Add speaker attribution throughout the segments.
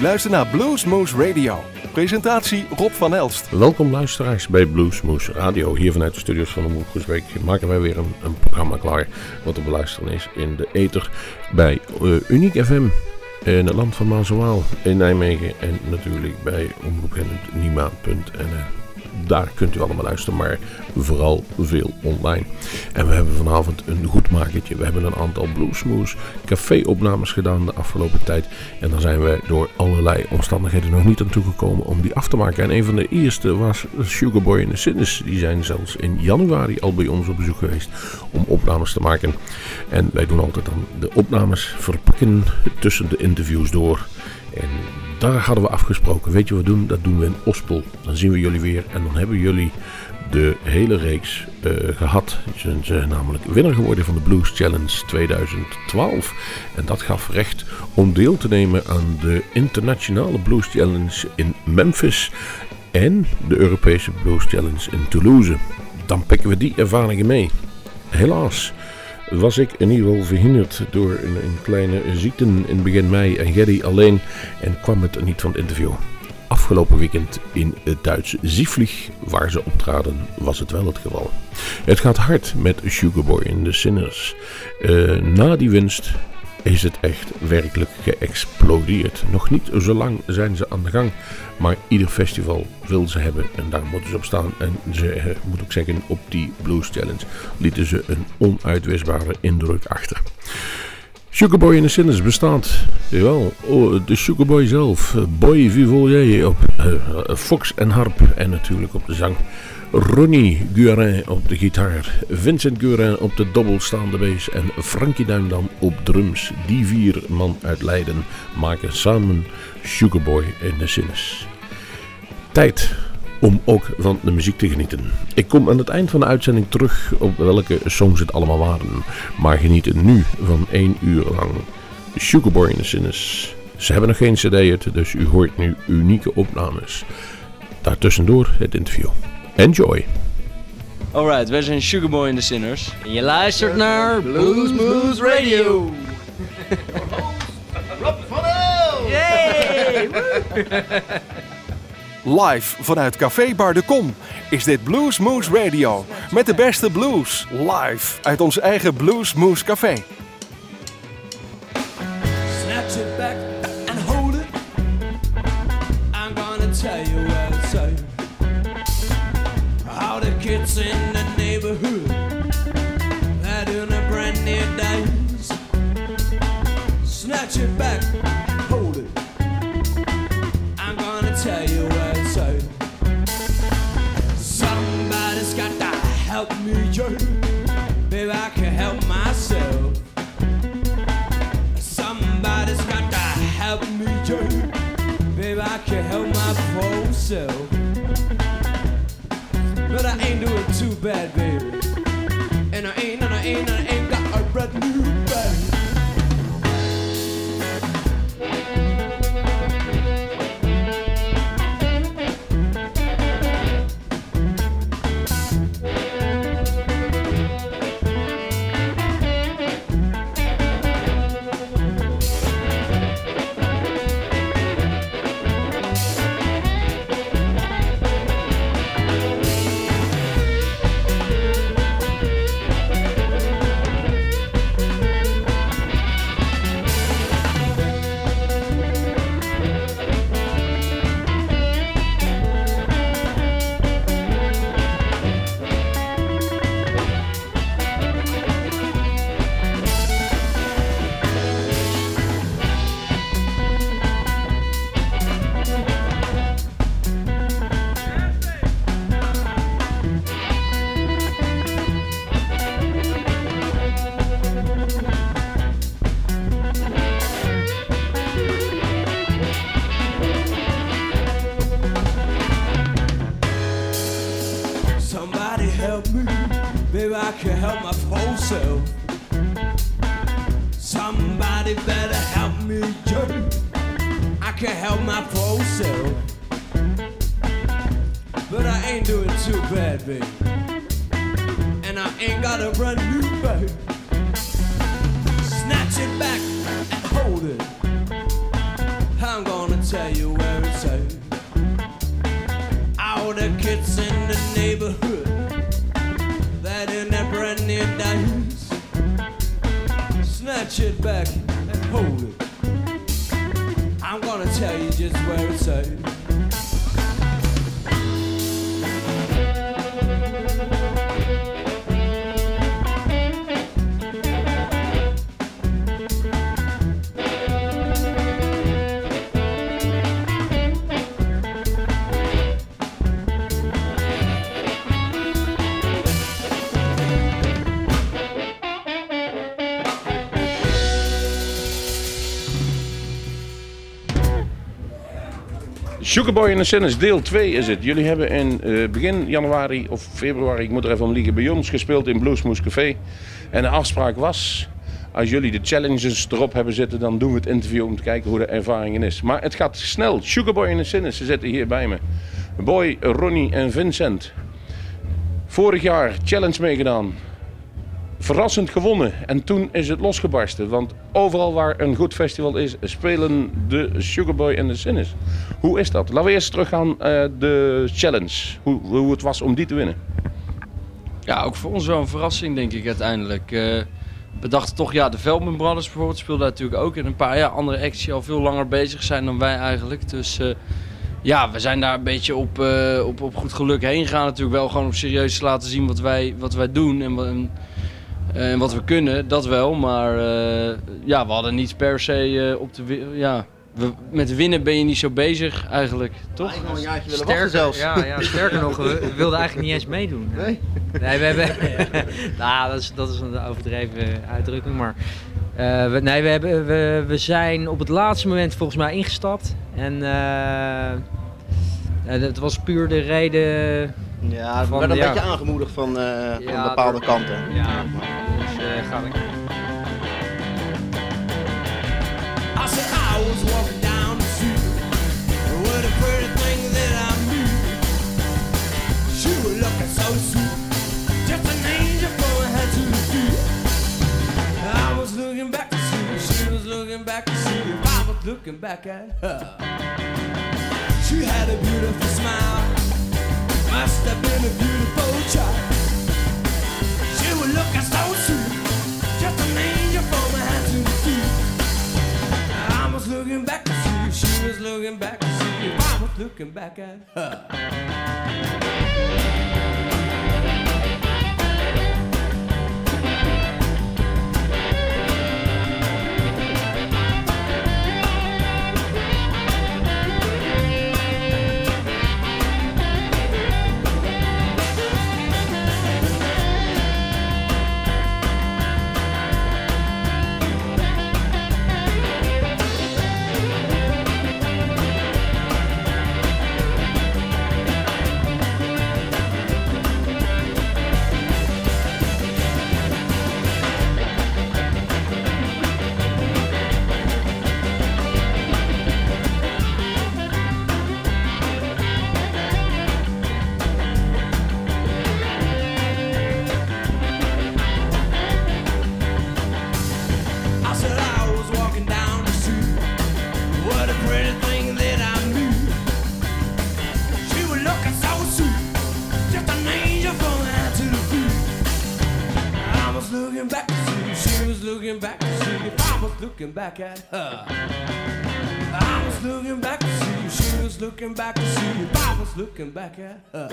Speaker 1: U luistert naar Bluesmoose Radio. Presentatie Rob van Elst.
Speaker 2: Welkom luisteraars bij Bluesmoose Radio. Hier vanuit de studios van de Moekroesbeek maken wij weer een, een, programma klaar. Wat te beluisteren is in de ether bij uh, Uniek FM. In het land van Maas in Nijmegen. En natuurlijk bij omroepkennend.nima.nl daar kunt u allemaal luisteren, maar vooral veel online. En we hebben vanavond een goed makertje. We hebben een aantal Bluesmoes café-opnames gedaan de afgelopen tijd. En daar zijn we door allerlei omstandigheden nog niet aan toegekomen om die af te maken. En een van de eerste was Sugarboy en de Sinnes. Die zijn zelfs in januari al bij ons op bezoek geweest om opnames te maken. En wij doen altijd dan de opnames verpakken tussen de interviews door. En daar hadden we afgesproken. Weet je wat we doen? Dat doen we in Ospel. Dan zien we jullie weer en dan hebben jullie de hele reeks uh, gehad. Ze zijn namelijk winnaar geworden van de Blues Challenge 2012. En dat gaf recht om deel te nemen aan de internationale Blues Challenge in Memphis. En de Europese Blues Challenge in Toulouse. Dan pikken we die ervaringen mee. Helaas was ik in ieder geval verhinderd door een, een kleine ziekte in begin mei en Gerry alleen en kwam het niet van het interview. Afgelopen weekend in het Duitse Zieflig, waar ze optraden, was het wel het geval. Het gaat hard met Sugarboy in The Sinners. Uh, na die winst is het echt werkelijk geëxplodeerd. Nog niet zo lang zijn ze aan de gang, maar ieder festival wil ze hebben en daar moeten ze op staan. En ze, eh, moet ik zeggen, op die Blues Challenge lieten ze een onuitwisbare indruk achter. Sugarboy in de Sinners bestaat, jawel, oh, de Sugarboy zelf, Boy Vivolier op uh, Fox en harp en natuurlijk op de zang. Ronnie Guerin op de gitaar, Vincent Guerin op de dobbelstaande bass en Frankie Duindam op drums. Die vier man uit Leiden maken samen Sugarboy in de Sinnes. Tijd om ook van de muziek te genieten. Ik kom aan het eind van de uitzending terug op welke songs het allemaal waren. Maar genieten nu van één uur lang. Sugarboy in de Sinnes. Ze hebben nog geen cd, dus u hoort nu unieke opnames. Daartussendoor het interview. Enjoy.
Speaker 3: Alright, wij zijn Sugarboy in the Sinners. En je luistert naar Blues Moose Radio.
Speaker 4: Rob van! Yay!
Speaker 1: Live vanuit Café Bar de Kom is dit Blues Moose Radio. Met de beste blues. Live uit ons eigen Blues Moose Café.
Speaker 5: Back, hold it. I'm gonna tell you what it's say. Somebody's got to help me, Joe. Maybe I can help myself. Somebody's got to help me, Joe. Baby, I can help my poor self. But I ain't doing too bad, baby.
Speaker 6: Sugarboy and the Sinners, deel 2 is het. Jullie hebben in eh, begin januari of februari, ik moet er even om liegen, bij ons gespeeld in Bluesmoose Café. En de afspraak was, als jullie de challenges erop hebben zitten, dan doen we het interview om te kijken hoe de ervaringen is. Maar het gaat snel. Sugarboy and the Sinners, ze zitten hier bij me. Boy, Ronnie en Vincent. Vorig jaar challenge meegedaan. Verrassend gewonnen. En toen is het losgebarsten. Want overal waar een goed festival is, spelen de Sugarboy en de Sinners. Hoe is dat? Laten we eerst teruggaan uh, de challenge. Hoe, hoe het was om die te winnen.
Speaker 3: Ja, ook voor ons wel een verrassing, denk ik uiteindelijk. Eh, we dachten toch, ja, de Veldman Brothers bijvoorbeeld speelden natuurlijk ook. En een paar ja, andere acts al veel langer bezig zijn dan wij eigenlijk. Dus eh, ja, we zijn daar een beetje op, op, op goed geluk heen gegaan. Natuurlijk wel gewoon om serieus te laten zien wat wij, wat wij doen. En, en en wat we kunnen, dat wel. Maar uh, ja, we hadden niet per se uh, op de... Ja, we, met winnen ben je niet zo bezig eigenlijk, toch?
Speaker 4: nog een jaartje willen
Speaker 5: sterker,
Speaker 4: zelfs.
Speaker 5: Ja, ja, sterker nog, we, wilden eigenlijk niet eens meedoen.
Speaker 4: Nee?
Speaker 5: Nee, we hebben... nou, dat is, dat is een overdreven uitdrukking, maar... Uh, we, nee, we, hebben, we, we zijn op het laatste moment volgens mij ingestapt. En het was puur de reden
Speaker 4: ja, we werden een ja. beetje aangemoedigd van, uh, ja, van bepaalde door, kanten.
Speaker 5: Ja, dus uh, ga was walking down the street with a pretty thing that I knew. She was looking so sweet, just an angel from her head to the feet. I was looking back to see, she was looking back to see if I was looking back at her. She had a beautiful smile. Must have been a beautiful child. She was looking so sweet, just an angel from head to the feet. I was looking back to see, she was looking back to see if I was looking back at her. looking back at her. I was looking back to see, she was looking back to see if I was looking back at her.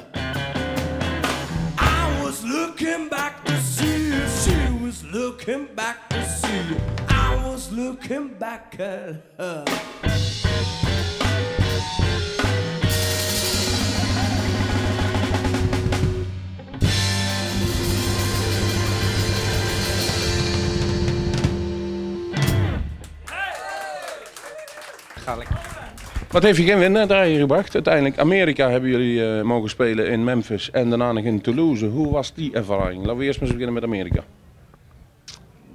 Speaker 5: I was looking back to see if she was looking back to see. I was looking back at her.
Speaker 6: Wat heeft je geen winnaar daar gebracht? Uiteindelijk, Amerika hebben jullie uh, mogen spelen in Memphis en daarna nog in Toulouse. Hoe was die ervaring? Laten we eerst maar eens beginnen met Amerika.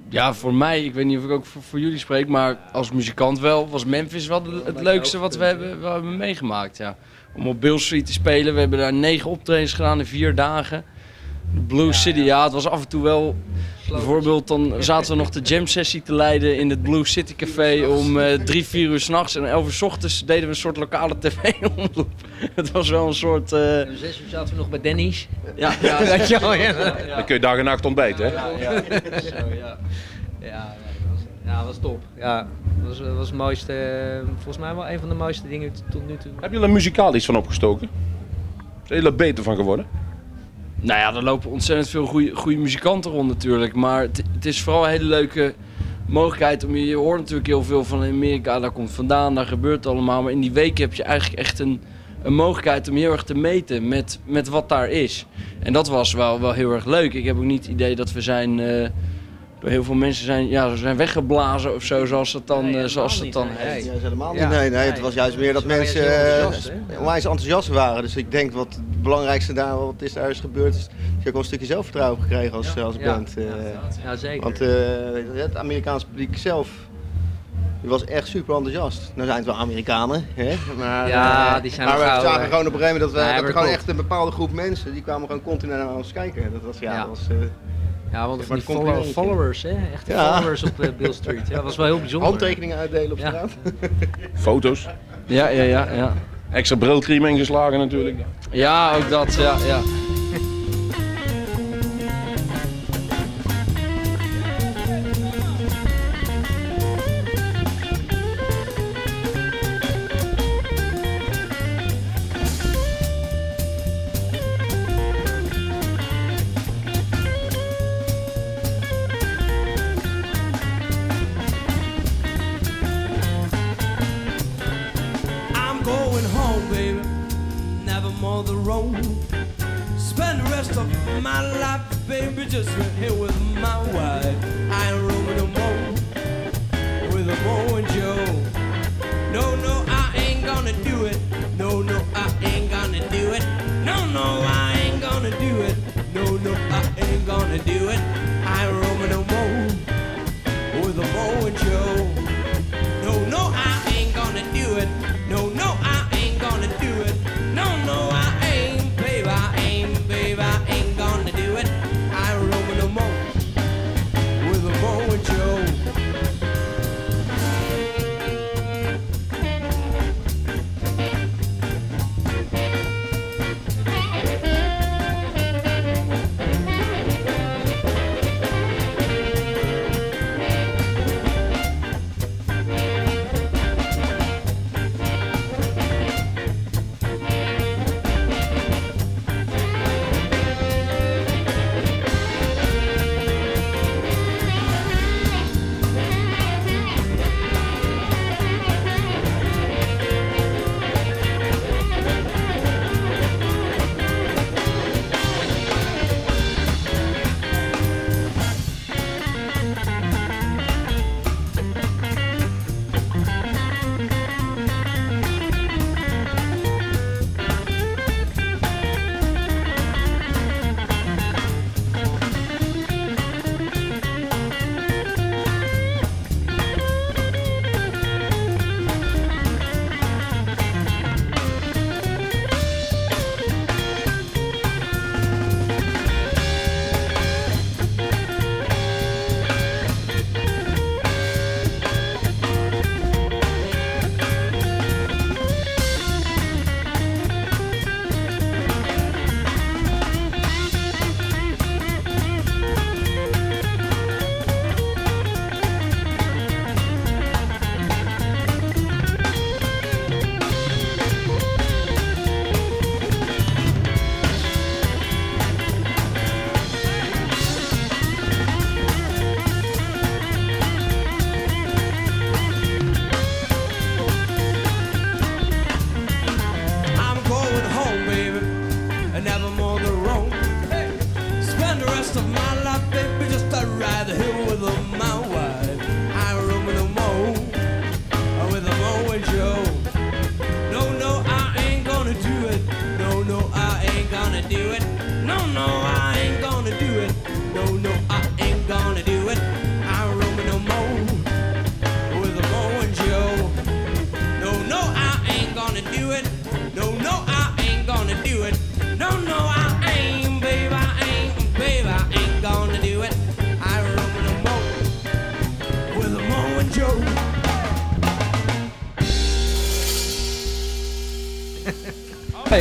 Speaker 3: Ja, voor mij, ik weet niet of ik ook voor, voor jullie spreek, maar als muzikant wel, was Memphis wel de, het leukste wat we hebben, we hebben meegemaakt. Ja. Om op Bill Street te spelen, we hebben daar negen optredens gedaan in vier dagen. Blue City, ja, het was af en toe wel Bijvoorbeeld dan zaten we nog de jam sessie te leiden in het Blue City Café om uh, drie, vier uur s'nachts. En elf uur s ochtends deden we een soort lokale tv-omroep. het was wel een soort... Uh...
Speaker 5: Om zes uur zaten we nog bij Denny's.
Speaker 3: Ja, ja, ja,
Speaker 6: Dan kun je dag en nacht ontbijten, hè?
Speaker 3: Ja, ja. Zo, ja. ja
Speaker 7: Ja, dat was top. Ja, dat was, dat was het mooiste, eh, volgens mij wel een van de mooiste dingen tot nu toe.
Speaker 6: Heb je er muzikaal iets van opgestoken? Is er er beter van geworden?
Speaker 5: Nou ja, er lopen ontzettend veel goede muzikanten rond natuurlijk. Maar het, is vooral een hele leuke mogelijkheid om je... Hoort natuurlijk heel veel van Amerika, daar komt vandaan, daar gebeurt het allemaal. Maar in die weken heb je eigenlijk echt een, een mogelijkheid om heel erg te meten met, met wat daar is. En dat was wel, wel heel erg leuk. Ik heb ook niet het idee dat we zijn... Uh, door heel veel mensen zijn, ja, zijn weggeblazen of zo, zoals het dan, nee, zoals het dan heet.
Speaker 4: Ja, helemaal niet. Nee, nee, nee, het was juist meer dat mensen uh, onwijs enthousiast waren. Dus ik denk wat het belangrijkste daar, wat is daar is gebeurd, is je ook wel een stukje zelfvertrouwen gekregen als, als band. Uh,
Speaker 7: ja, zeker.
Speaker 4: Want uh, het Amerikaanse publiek zelf die was echt super enthousiast. Nou zijn het wel Amerikanen, hè? Maar,
Speaker 7: ja, die zijn
Speaker 4: maar we zagen gewoon op een gegeven moment dat, we, dat er gewoon echt een bepaalde groep mensen, die kwamen gewoon continu naar ons kijken. Dat was, ja,
Speaker 7: ja.
Speaker 4: Dat was,
Speaker 7: ja, want die follow, followers, hè? Echt ja. followers op uh, Bill Street. Ja, dat was wel heel bijzonder.
Speaker 4: Handtekeningen uitdelen op straat.
Speaker 6: Foto's.
Speaker 5: Ja, ja, ja, ja.
Speaker 6: Extra brilkriem ingeslagen natuurlijk.
Speaker 5: Ja, ook dat, ja, ja.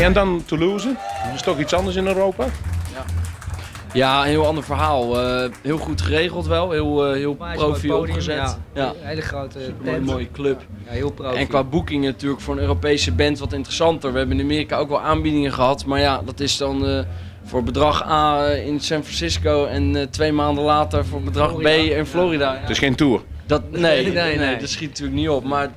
Speaker 6: En dan Toulouse. Dat is toch iets anders in Europa?
Speaker 5: Ja.
Speaker 3: Ja, een heel ander verhaal. Uh, heel goed geregeld wel, heel, uh, heel profi opgezet. Ja,
Speaker 7: hele grote
Speaker 3: tent. mooie club.
Speaker 7: Ja, heel profi.
Speaker 3: En qua boeking natuurlijk voor een Europese band wat interessanter. We hebben in Amerika ook wel aanbiedingen gehad, maar ja, dat is dan uh, voor bedrag A in San Francisco en twee maanden later voor bedrag B in Florida.
Speaker 5: Het is geen tour.
Speaker 3: Dat, nee, nee, nee, nee, dat schiet natuurlijk niet op. Maar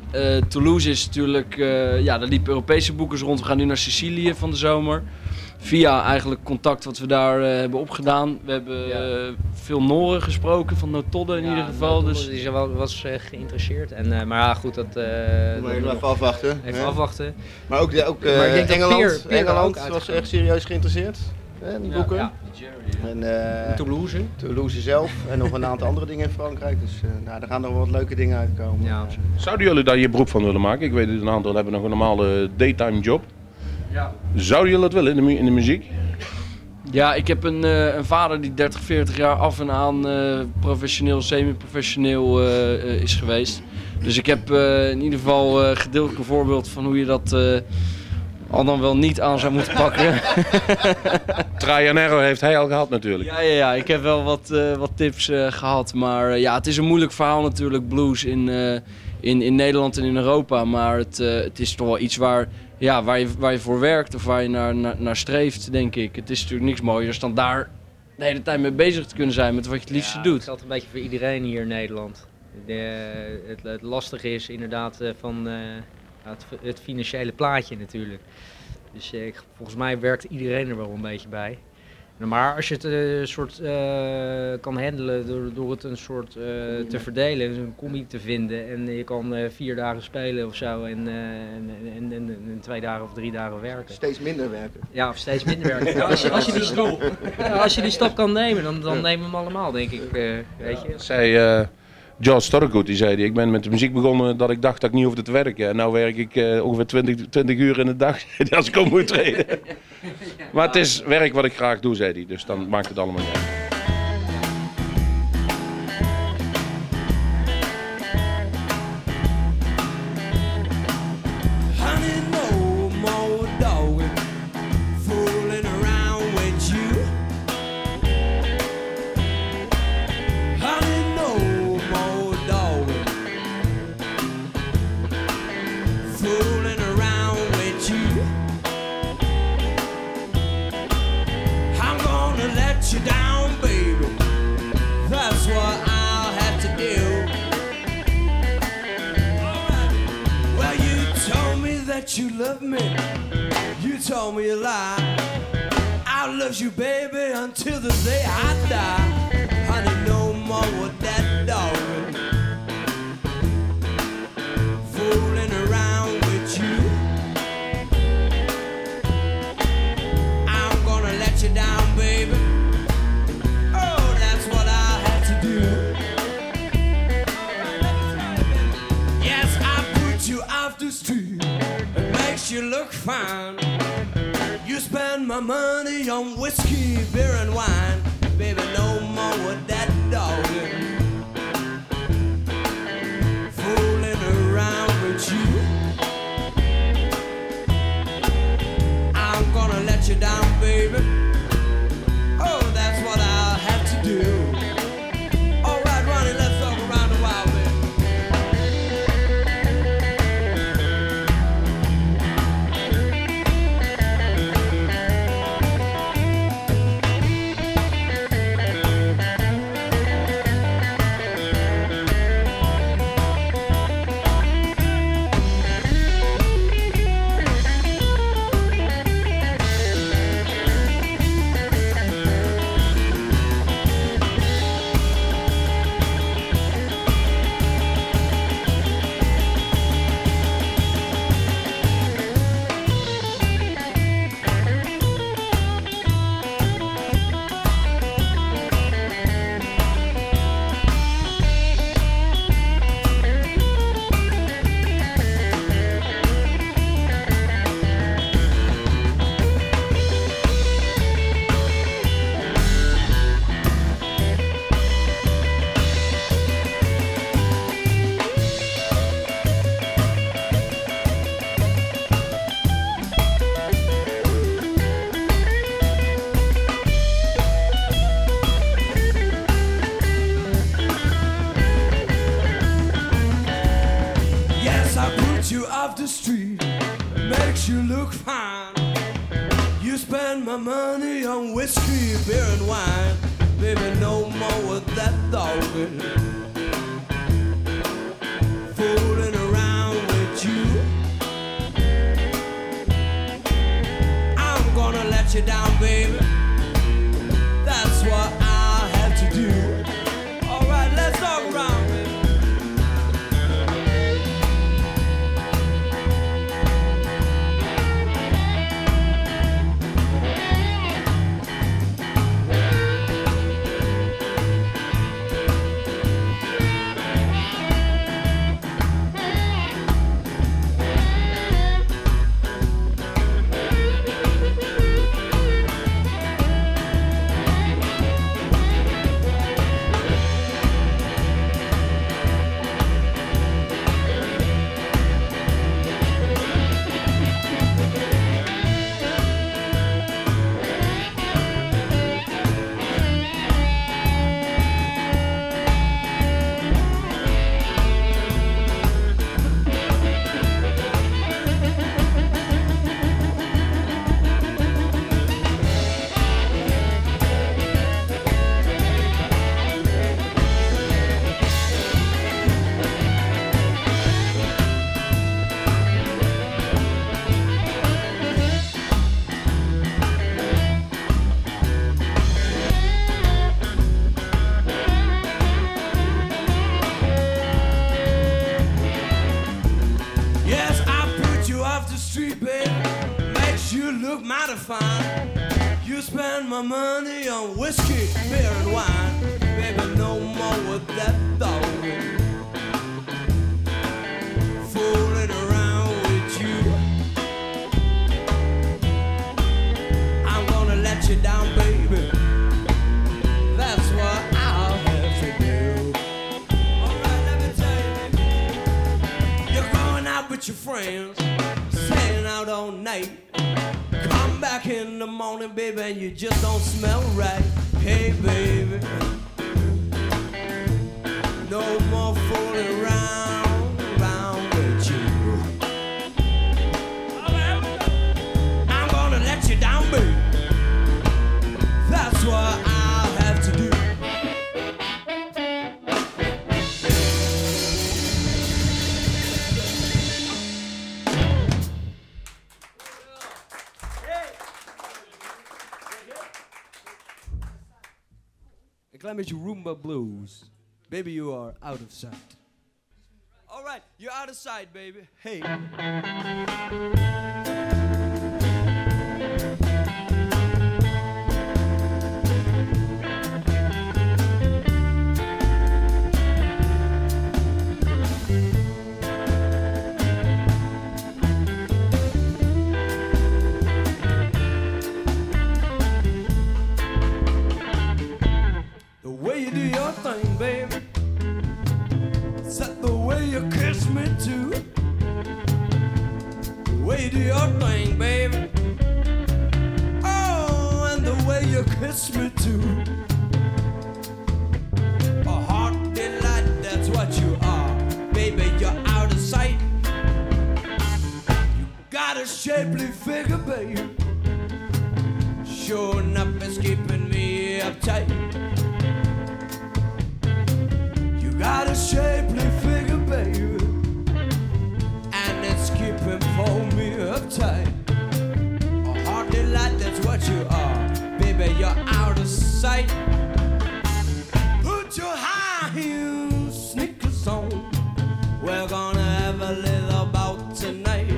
Speaker 3: Toulouse is natuurlijk, ja, daar liepen Europese boekers rond. We gaan nu naar Sicilië van de zomer via eigenlijk contact wat we daar uh, hebben opgedaan. We hebben uh, veel Noren gesproken, van Notodde in ja, ieder geval.
Speaker 7: Dus... Die wel, was uh, geïnteresseerd. En, maar ja, goed, dat...
Speaker 4: maar even afwachten.
Speaker 7: Even afwachten.
Speaker 4: Maar ook, de, ook maar ik denk Engeland, Peer, Peer Engeland was echt serieus geïnteresseerd. Hè, die boeken. Ja,
Speaker 7: en, Toulouse.
Speaker 4: Toulouse zelf en nog een aantal andere dingen in Frankrijk. Dus nou, daar gaan nog wat leuke dingen uitkomen. Ja.
Speaker 5: Zouden jullie daar je beroep van willen maken? Ik weet dat een aantal hebben nog een normale daytime job. Ja. Zouden jullie dat willen in de, in de muziek?
Speaker 3: Ja, ik heb een, uh, een, vader die 30, 40 jaar af en aan uh, professioneel, semi-professioneel uh, is geweest. Dus ik heb in ieder geval gedeeltelijk een voorbeeld van hoe je dat al dan wel niet aan zou moeten pakken.
Speaker 5: Traianero heeft hij al gehad natuurlijk.
Speaker 3: Ja, ja, ja. ik heb wel wat, wat tips gehad. Maar ja, het is een moeilijk verhaal natuurlijk, blues in, in, in Nederland en in Europa. Maar het, het is toch wel iets waar ja, waar, je, waar je voor werkt of waar je naar, naar, naar streeft, denk ik. Het is natuurlijk niks mooiers dan daar de hele tijd mee bezig te kunnen zijn met wat je het liefste doet. Het
Speaker 7: geldt een beetje voor iedereen hier in Nederland. De, het, het lastige is inderdaad eh, van uh, het, het, financiële plaatje natuurlijk. Dus uh, volgens mij werkt iedereen er wel een beetje bij. Maar als je het een uh, soort uh, kan handelen door, door het een soort uh, te verdelen, dus een combi te vinden en je kan vier dagen spelen of zo en, en, en, en, twee dagen of drie dagen werken.
Speaker 4: Steeds minder werken.
Speaker 7: Ja, of steeds minder werken. als, je, als, je die stap, als je die stap kan nemen, dan, dan nemen we hem allemaal, denk ik. weet je.
Speaker 5: Zij, George Storgood die zei, ik ben met de muziek begonnen dat ik dacht dat ik niet hoefde te werken. En nu werk ik uh, ongeveer 20, 20 uur in de dag als ik op moet treden. maar het is werk wat ik graag doe, zei hij. Dus dan maakt het allemaal niet uit. look fine. You spend my money on whiskey, beer, and wine. Baby, no more with that dog. You spend my money on whiskey, beer, and wine. Baby, no more with that dogging. Baby, you are out of sight. Alright, you're out of sight, baby. Hey. The way you do your thing, baby. You kiss me too? The way you do your thing, baby. Oh, and the way you kiss me too. A heart delight, that's what you are. Baby, you're out of sight. You got a shapely figure, baby. Sure enough, it's keeping me uptight. You got a shapely figure, baby. You're out of sight. Put your high heel sneakers on. We're gonna have a little bout tonight.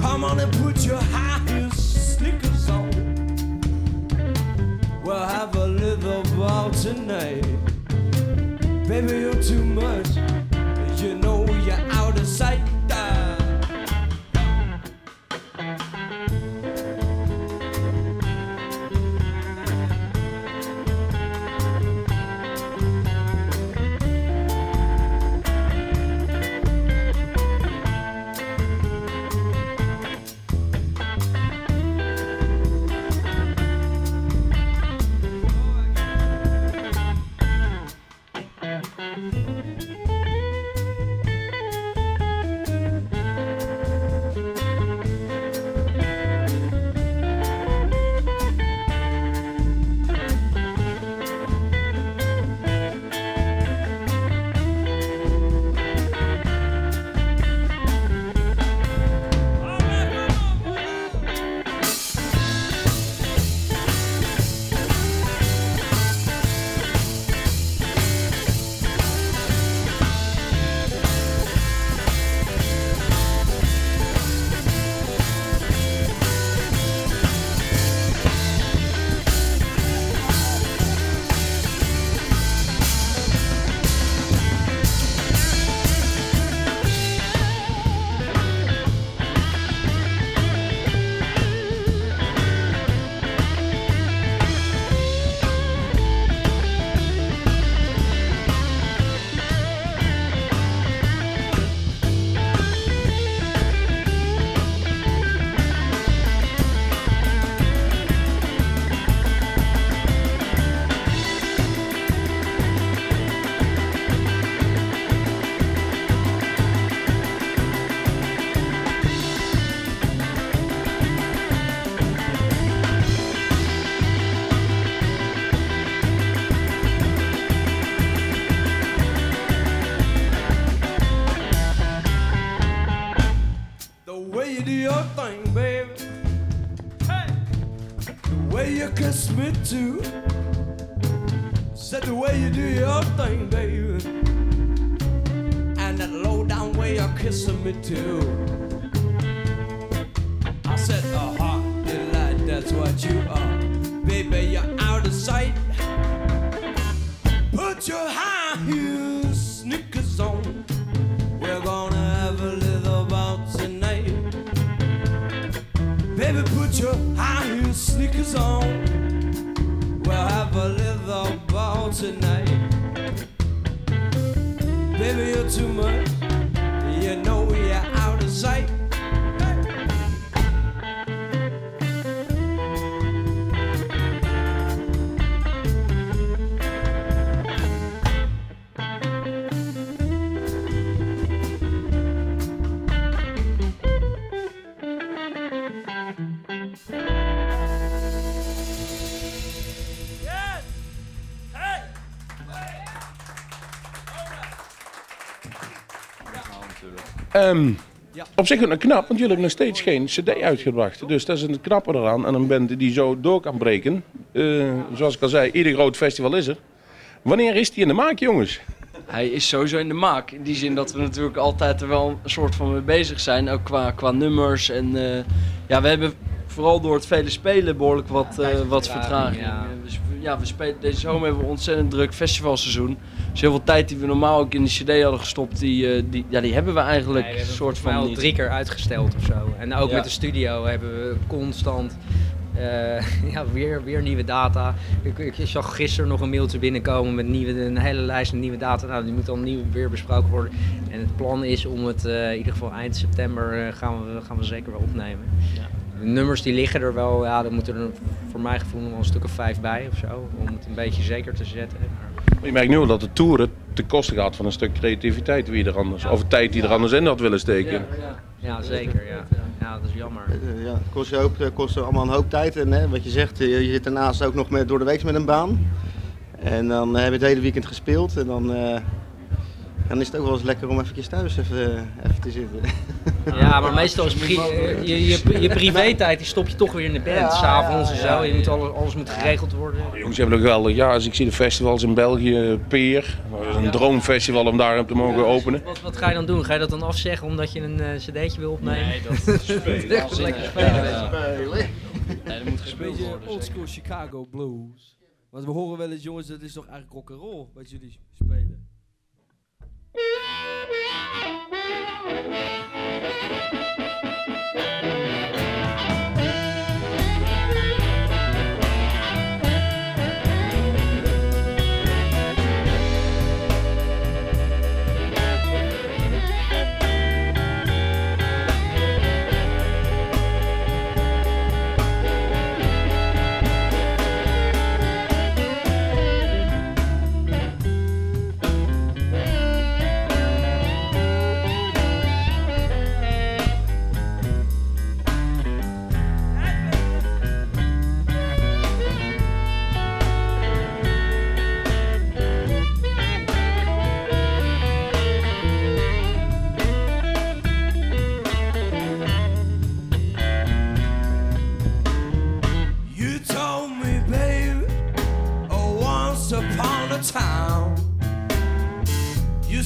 Speaker 5: Come on and put your high heel sneakers on. We'll have a little bout tonight. Baby, you're too much. You know you're out of sight.
Speaker 2: Ehm, Op zich een knap, want jullie hebben nog steeds geen cd uitgebracht. Dus dat is een knapper eraan. En een band die zo door kan breken. Eh, zoals ik al zei, ieder groot festival is er. Wanneer is die in de maak, jongens?
Speaker 3: Hij is sowieso in de maak. In die zin dat we natuurlijk altijd er wel een soort van mee bezig zijn. Ook qua, qua nummers. En eh, ja, we hebben vooral door het vele spelen behoorlijk wat, eh, wat vertraging.
Speaker 7: ja.
Speaker 3: Dus, ja, we spelen, deze zomer hebben we een ontzettend druk festivalseizoen. Dus heel veel tijd die we normaal ook in de cd hadden gestopt, die, eh, die, ja, die hebben we eigenlijk
Speaker 7: Nee, we hebben
Speaker 3: een soort van
Speaker 7: al drie keer uitgesteld of zo. En ook
Speaker 3: Ja.
Speaker 7: met de studio hebben we constant eh, ja, weer, weer nieuwe data. Ik, ik zag gisteren nog een mailtje binnenkomen met nieuwe, een hele lijst met nieuwe data. Nou, die moet dan nieuw weer besproken worden. En het plan is om het eh, in ieder geval eind september gaan, we, gaan we zeker wel opnemen. De nummers die liggen er wel, ja, er moeten er voor mijn gevoel nog wel een stuk of vijf bij of zo. Om het een beetje zeker te zetten. Maar
Speaker 2: Je merkt nu al dat de toeren te kosten gaat van een stuk creativiteit wie er anders, of tijd die er anders in had willen steken.
Speaker 7: ja, zeker. Ja. ja, dat is jammer.
Speaker 4: Eh, ja, het kost, je hoop, het kost allemaal een hoop tijd. En hè, wat je zegt, eh, je zit daarnaast ook nog met, door de week met een baan. En dan eh, heb je het hele weekend gespeeld. En dan, eh, dan is het ook wel eens lekker om eventjes thuis even, eh, even te zitten.
Speaker 7: Ja, maar meestal is pri- eh, je, je, je privé-tijd die stop je toch weer in de band.
Speaker 4: Ja,
Speaker 7: S'avonds en
Speaker 4: ja,
Speaker 7: zo. Je moet alles, alles moet geregeld worden.
Speaker 2: Jongens hebben nog geweldig. Ja, als ik zie de festivals in België, Peer, dat een droomfestival om daar te mogen openen.
Speaker 7: Wat, wat ga je dan doen? Ga je dat dan afzeggen omdat je een eh, cd'tje wil opnemen? Nee, dat spelen. lekker spelen.
Speaker 3: Nee, dat moet gespeeld
Speaker 5: Beetje
Speaker 3: worden.
Speaker 5: old
Speaker 3: zeker.
Speaker 5: school Chicago blues. Want we horen wel eens, jongens, dat is toch eigenlijk rock and roll wat jullie spelen. thank you.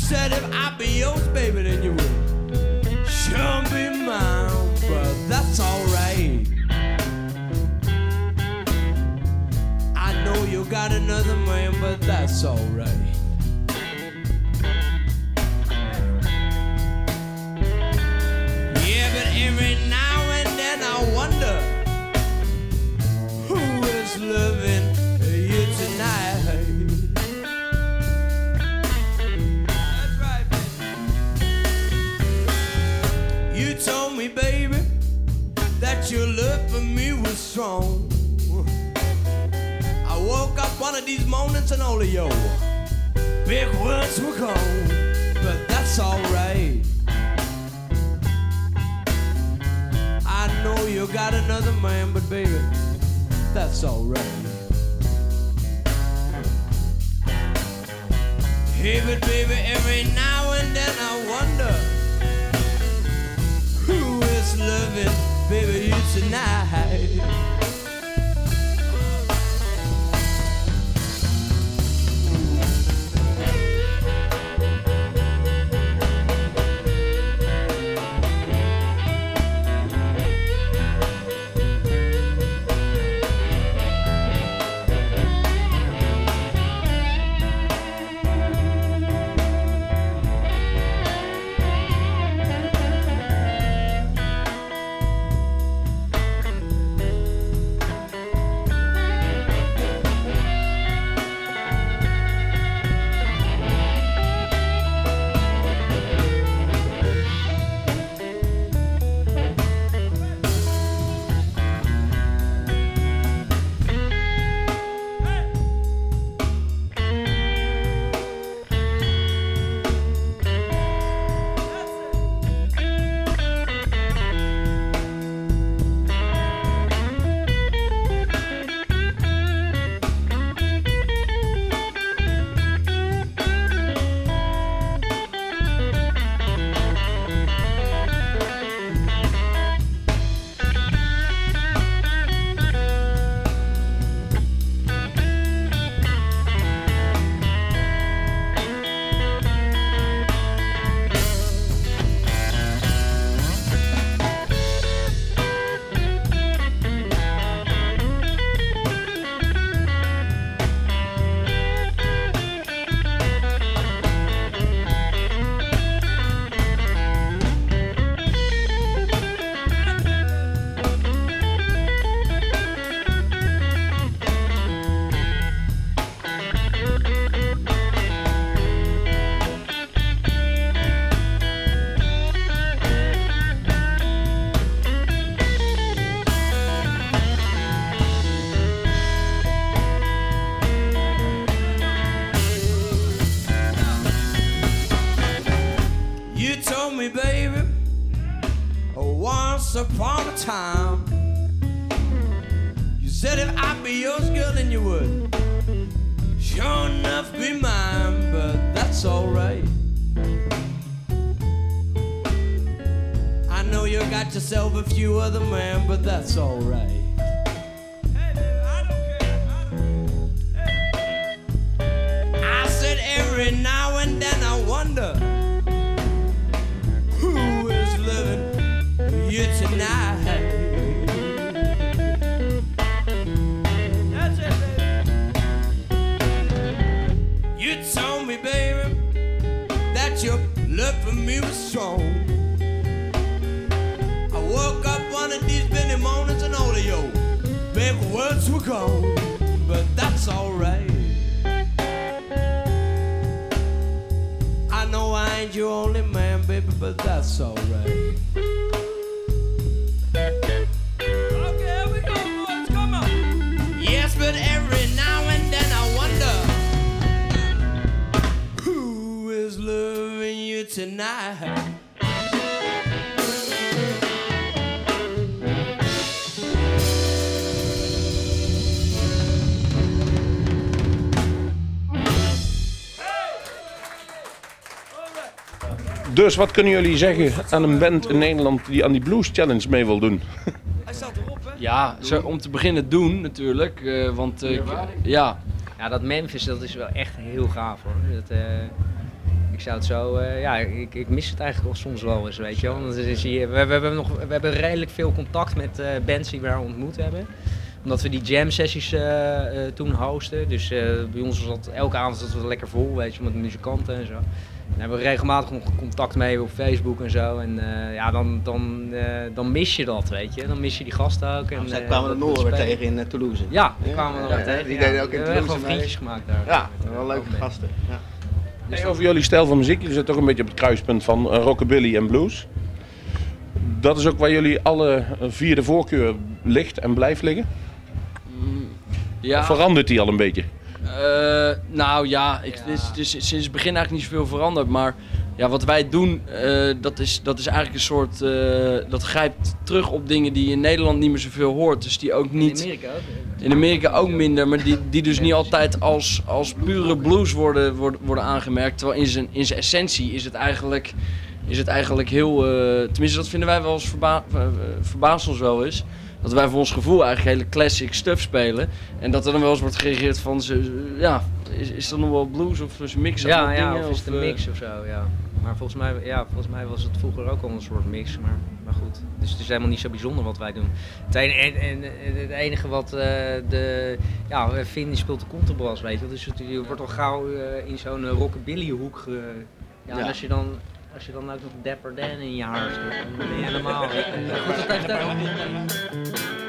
Speaker 5: Said if I be yours, baby, then you would sure be mine. But that's alright. I know you got another man, but that's alright. Strong. I woke up one of these mornings and all of your big words were gone, but that's alright. I know you got another man, but baby, that's alright. Hey, but baby, every now and then I wonder who is loving baby you tonight. Tonight.
Speaker 2: Dus wat kunnen jullie zeggen aan een band in Nederland die aan die Blues Challenge mee wil doen?
Speaker 3: Ja, zo, om te beginnen doen natuurlijk. eh, want eh, ik- ja,
Speaker 7: Ja, dat Memphis, dat is wel echt heel gaaf hoor. Dat, eh, ik zou het zo, eh, ja, ik, ik mis het eigenlijk soms wel eens, weet je wel. Want is hier, we, we, hebben nog, we hebben redelijk veel contact met eh, bands die we daar ontmoet hebben. Omdat we die jam sessies eh, toen hosten. Dus bij ons was dat elke avond zat het lekker vol, weet je, met muzikanten en zo. Daar hebben we regelmatig nog contact mee op Facebook en zo. En ja, dan, dan, dan mis je dat, weet je. Dan mis je die gasten ook. En,
Speaker 4: Zij
Speaker 7: eh,
Speaker 4: kwamen de
Speaker 7: dat- dat
Speaker 4: Noren weer tegen in Toulouse.
Speaker 7: Ja, die kwamen we
Speaker 4: ja,
Speaker 7: nog
Speaker 4: ja,
Speaker 7: tegen.
Speaker 4: die
Speaker 7: ja.
Speaker 4: deden ook in
Speaker 7: We hebben
Speaker 4: Toulouse mee.
Speaker 7: vriendjes gemaakt daar.
Speaker 4: Ja, wel leuke gasten. Ja.
Speaker 2: Hey, over jullie stijl van muziek, jullie zitten toch een beetje op het kruispunt van eh, rockabilly en blues. Dat is ook waar jullie alle vier de voorkeur ligt en blijft liggen?
Speaker 3: ja.
Speaker 2: Of verandert die al een beetje?
Speaker 3: Eh, nou ja, ik,
Speaker 7: Ja.
Speaker 3: Het is, het is sinds het begin eigenlijk niet zoveel veranderd. Maar ja, wat wij doen, eh, dat, is, dat is eigenlijk een soort. eh, dat grijpt terug op dingen die je in Nederland niet meer zoveel hoort. Dus die ook
Speaker 7: In
Speaker 3: niet.
Speaker 7: Amerika ook.
Speaker 3: In Amerika ook minder, maar die, die dus niet altijd als, als pure blues worden, worden, worden aangemerkt. Terwijl in zijn, in zijn essentie is het eigenlijk, is het eigenlijk heel. eh, tenminste, dat vinden wij wel eens verba verbaast ons wel eens. Dat wij voor ons gevoel eigenlijk hele classic stuff spelen. En dat er dan wel eens wordt gereageerd van. Ze, ja, is, is dat nog wel blues of is een mix van
Speaker 7: Ja, ja,
Speaker 3: dingen?
Speaker 7: of is het een het of zo, ja. Maar volgens mij, ja, volgens mij was het vroeger ook al een soort mix, maar, maar goed. Dus het is helemaal niet zo bijzonder wat wij doen. Het enige, en, en, het enige wat eh, de, ja, Finn speelt de contrabas, weet je wel. Dus het, je wordt al gauw eh, in zo'n eh, rockabilly hoek ge, ja, en als je dan... Als je dan ook nog Dapper Dan in je haar stopt, dan ben je helemaal... En, eh, goed, dat heeft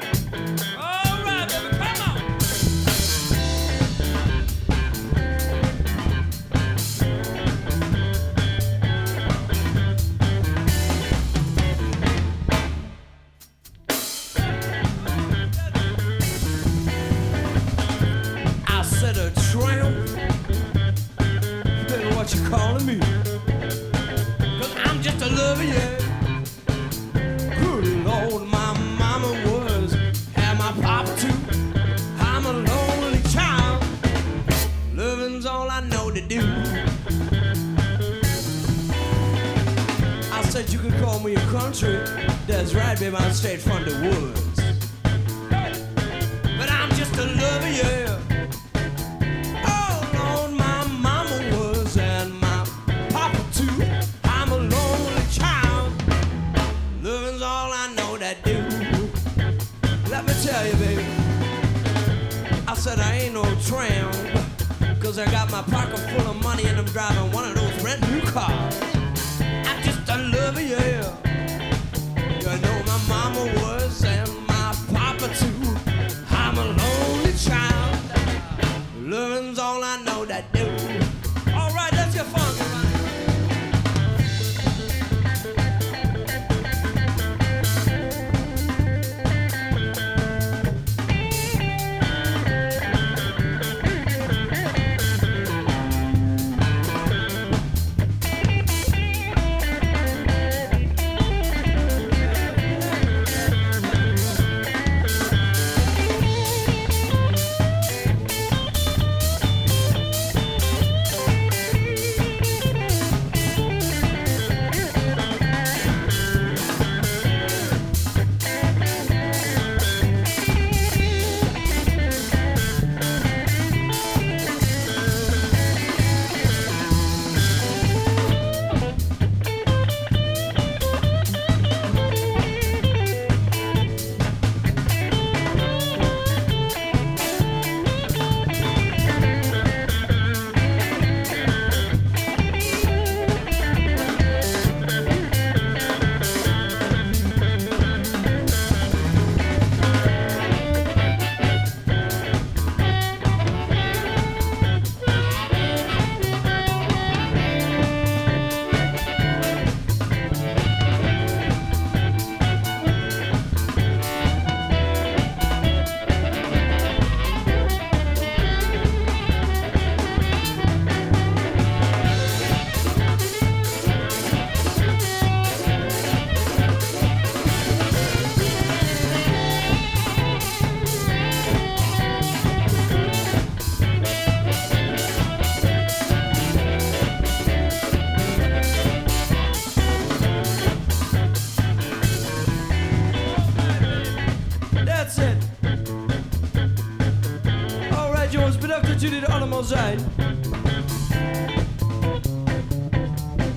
Speaker 5: zijn.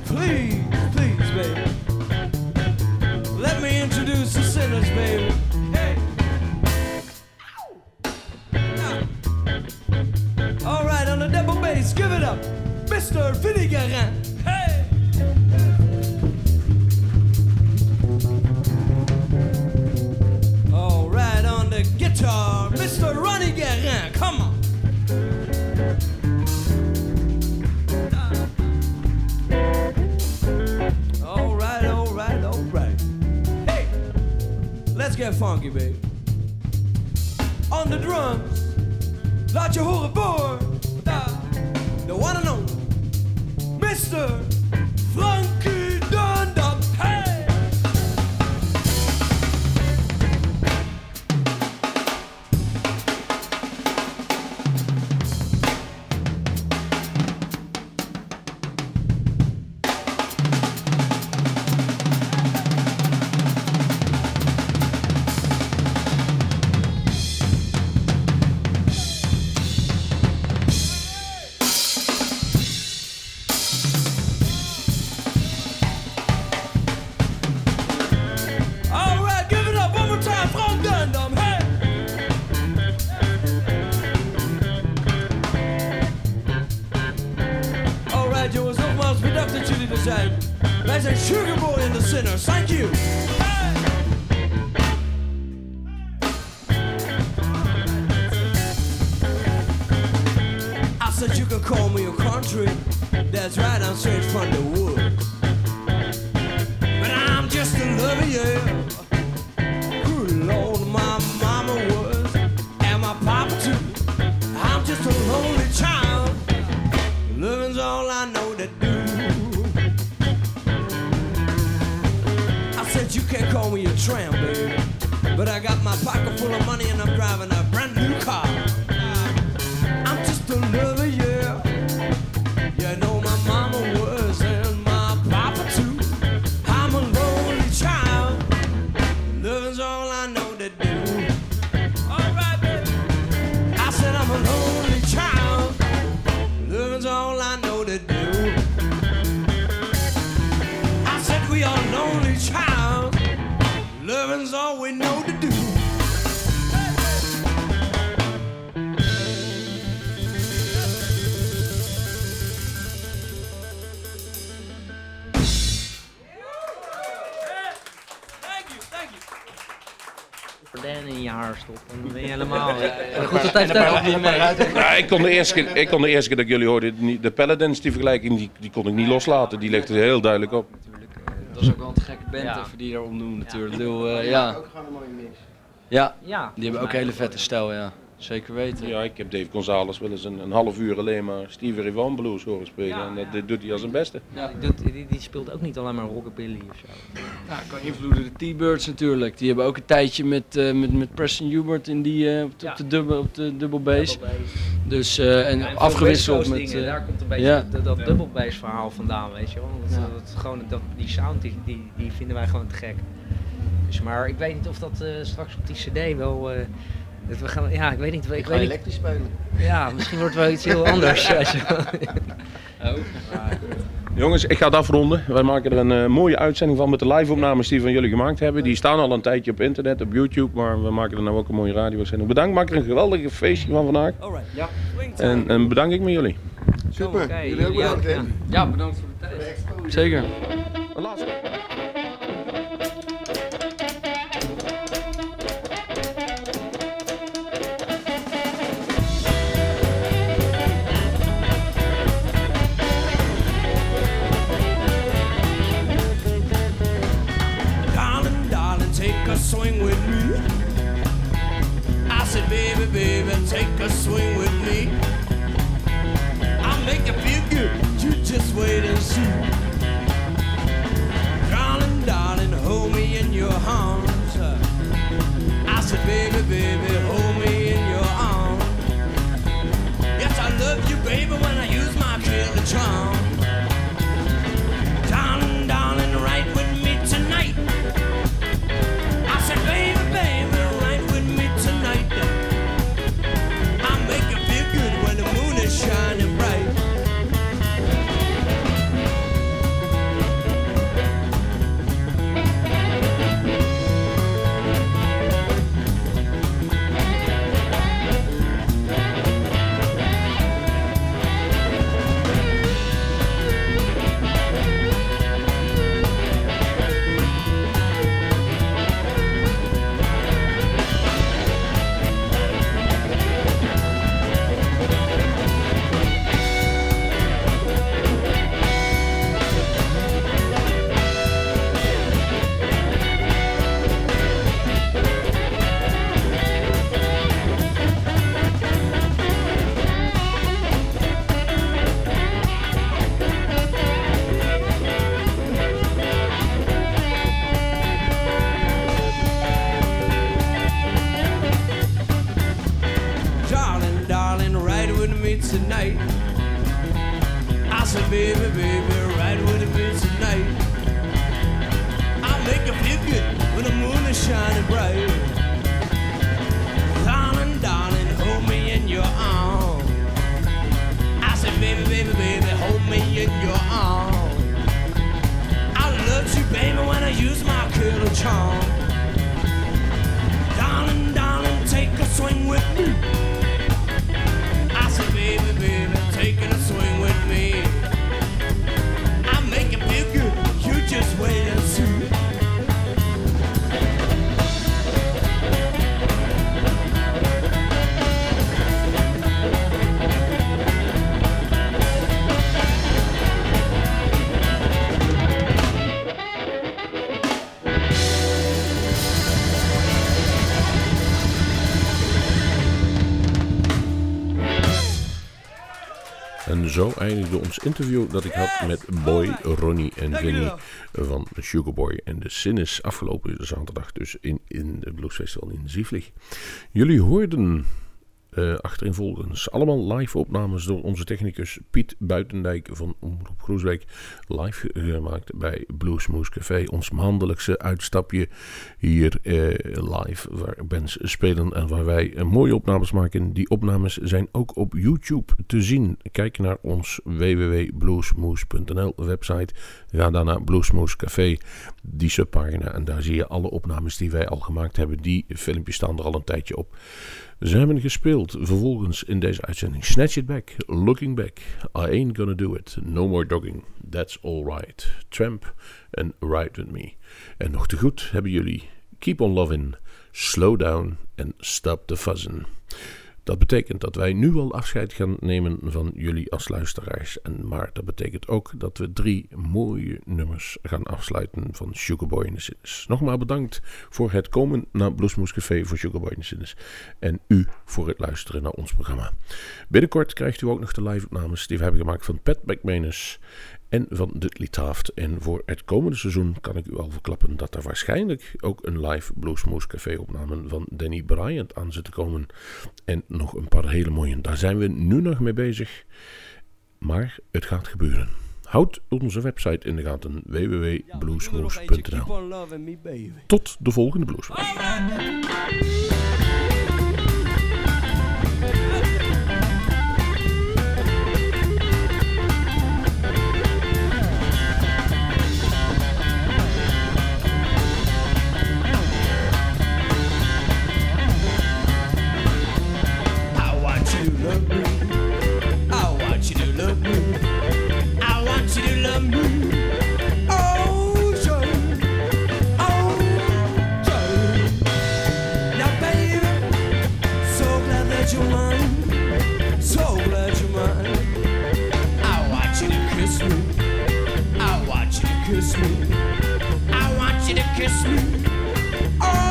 Speaker 5: Please, please, baby. Let me introduce the sinners, baby. Hey. Now. All right, on the double bass, give it up, Mr. Vinny Guerin.
Speaker 6: Ja, ik, kon de eerste keer, ik kon de eerste keer dat ik jullie hoorden, de Paladins, die vergelijking, die, die kon ik niet loslaten. Die legde er heel duidelijk op.
Speaker 3: Natuurlijk, eh, dat is ook wel een gekke band
Speaker 7: Ja.
Speaker 3: even die daarom doen natuurlijk. Ik bedoel, eh, ja.
Speaker 4: Ook gewoon een mooie mix.
Speaker 3: ja,
Speaker 7: Ja,
Speaker 3: die hebben ook hele vette stijl, ja. Zeker weten.
Speaker 6: Ja, ik heb Dave Gonzalez wel eens een, een half uur alleen maar Stevie Ray Vaughan blues horen spelen.
Speaker 7: Ja,
Speaker 6: en dat
Speaker 7: ja.
Speaker 6: doet hij als een beste.
Speaker 3: Ja.
Speaker 7: Die, die, die speelt ook niet alleen maar rockabilly of zo.
Speaker 3: Ja, kan invloeden de T-Birds natuurlijk. Die hebben ook een tijdje met, eh, met, met Preston Hubert in die, eh, op, de-
Speaker 7: Ja.
Speaker 3: op de dubbel, op de dubbel bass.
Speaker 7: Double bass.
Speaker 3: Dus, eh, en
Speaker 7: Ja, en veel
Speaker 3: afgewisseld met...
Speaker 7: Dingen, daar komt een beetje
Speaker 3: ja.
Speaker 7: dat, dat double bass verhaal vandaan, weet je wel. Dat,
Speaker 3: Ja.
Speaker 7: dat, gewoon, dat, die sound, die, die, die vinden wij gewoon te gek. Dus, maar ik weet niet of dat eh, straks op die cd wel... dat we gaan, ja, ik weet niet. Ik
Speaker 4: Ik
Speaker 7: weet
Speaker 4: ga
Speaker 7: niet
Speaker 4: elektrisch spelen.
Speaker 7: ja, misschien wordt het wel iets heel anders. je wel.
Speaker 6: Jongens, ik ga het afronden. Wij maken er een eh, mooie uitzending van met de live-opnames die we van jullie gemaakt hebben. Die staan al een tijdje op internet, op YouTube, maar we maken er nou ook een mooie radio-uitzending. Bedankt, maak er een geweldige feestje van vandaag.
Speaker 5: Alright.
Speaker 7: Ja.
Speaker 6: En, en bedank ik met jullie.
Speaker 4: Super, jullie ook
Speaker 7: jullie ook,
Speaker 4: bedankt.
Speaker 7: Ja,
Speaker 3: bedankt voor de tijd. Zeker.
Speaker 6: Een laatste.
Speaker 2: Zo eindigde ons interview dat ik had met Boy, Ronnie en Vinnie van Sugarboy en de Sinnes afgelopen zaterdag dus in, in het Blues Festival in Zieflig. Jullie hoorden uh, achtereenvolgens. Allemaal live opnames door onze technicus Piet Buitendijk van Omroep Groesbeek. Live gemaakt bij Bluesmoose Café. Ons maandelijkse uitstapje hier uh, live waar bands spelen en waar wij uh, mooie opnames maken. Die opnames zijn ook op YouTube te zien. Kijk naar ons www.bluesmoose.nl website. Ga dan naar Bluesmoose Café, die subpagina. En daar zie je alle opnames die wij al gemaakt hebben. Die filmpjes staan er al een tijdje op. Ze hebben gespeeld vervolgens in deze uitzending. Snatch It Back, Looking Back, I Ain't Gonna Do It, No More Dogging, That's Alright, Tramp en Ride With Me. En nog te goed hebben jullie. Keep On Lovin', Slow Down en Stop The Fuzzin'. Dat betekent dat wij nu al afscheid gaan nemen van jullie als luisteraars. En, maar dat betekent ook dat we drie mooie nummers gaan afsluiten van Sugarboy in the Sinnes. Nogmaals bedankt voor het komen naar Bluesmoes Café voor Sugarboy in the Sinnes. En u voor het luisteren naar ons programma. Binnenkort krijgt u ook nog de live-opnames die we hebben gemaakt van Pat McManus en van Dudley Taft. En voor het komende seizoen kan ik u al verklappen dat er waarschijnlijk ook een live Bluesmoose Café opname van Danny Bryant aan zit te komen. En nog een paar hele mooie. Daar zijn we nu nog mee bezig. Maar het gaat gebeuren. Houd onze website in de gaten www.bluesmoose.nl Tot de volgende Bluesmoose. kiss me. I want you to kiss me. Oh.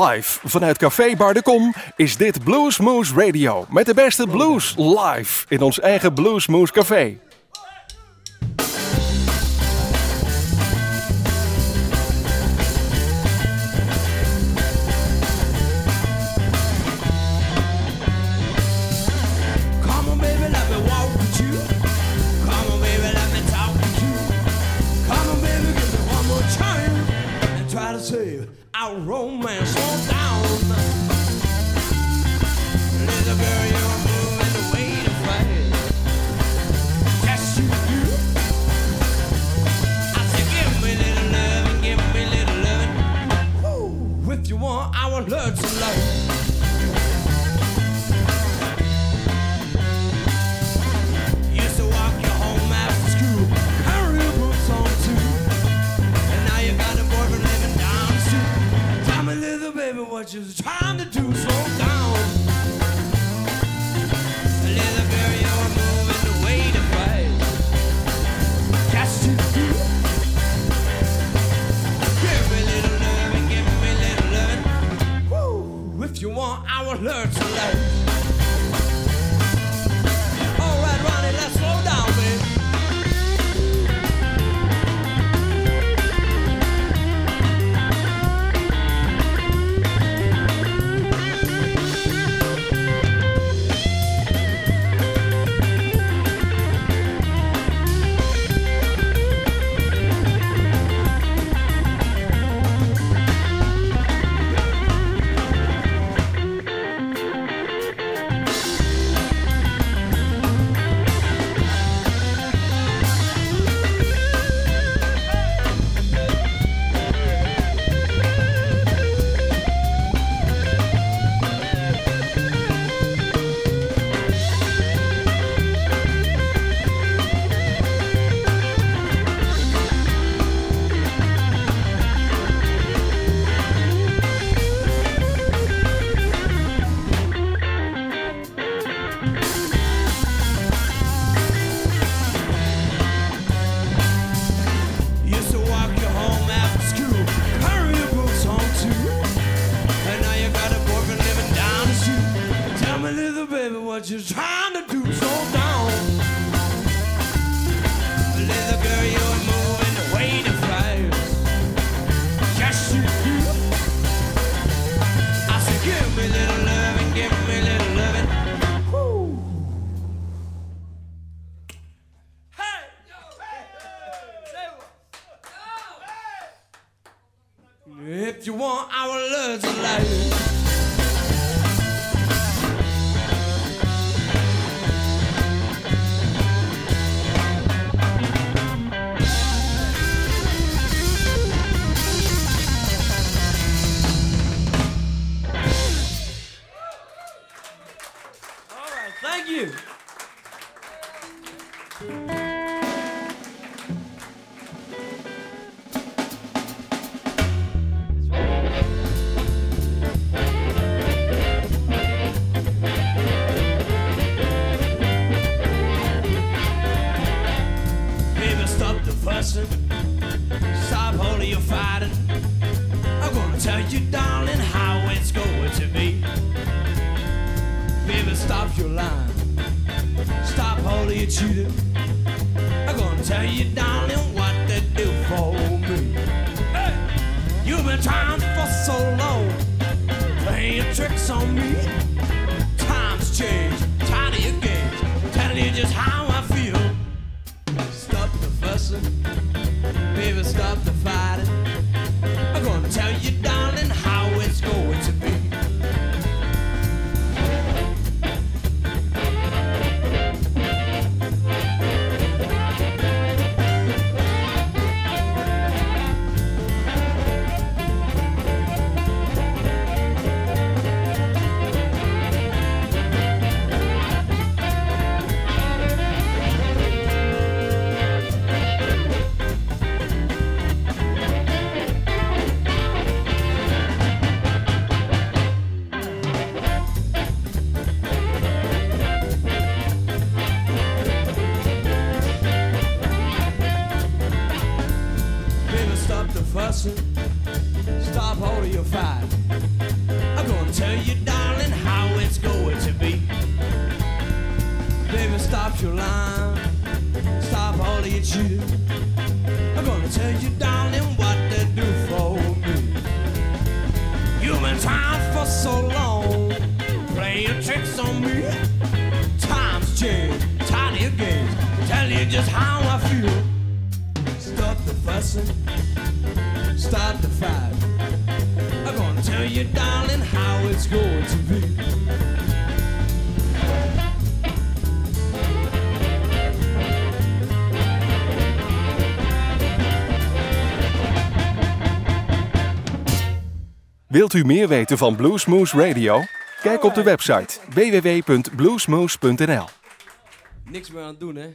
Speaker 1: Live vanuit Café Bar de Kom is dit Blues Moose Radio. Met de beste blues live in ons eigen Blues Moose Café.
Speaker 5: Our romance. Slow down, little girl, you're moving the way to fight. Yes, you do. I said, give me little loving, give me little loving. Woo, if you want, I will learn to love. What trying to do? Slow down. You're moving the way to. Give me a little loving, give me a little loving. Woo! If you want, I will learn to love. Tricks on me. Times change, telling you just how I feel. Stop the fussing, baby, stop the fighting. I'm gonna tell you,
Speaker 1: Wilt u meer weten van Bluesmoose Radio? Kijk op de website www.bluesmoose.nl.
Speaker 3: Niks meer aan het doen, hè?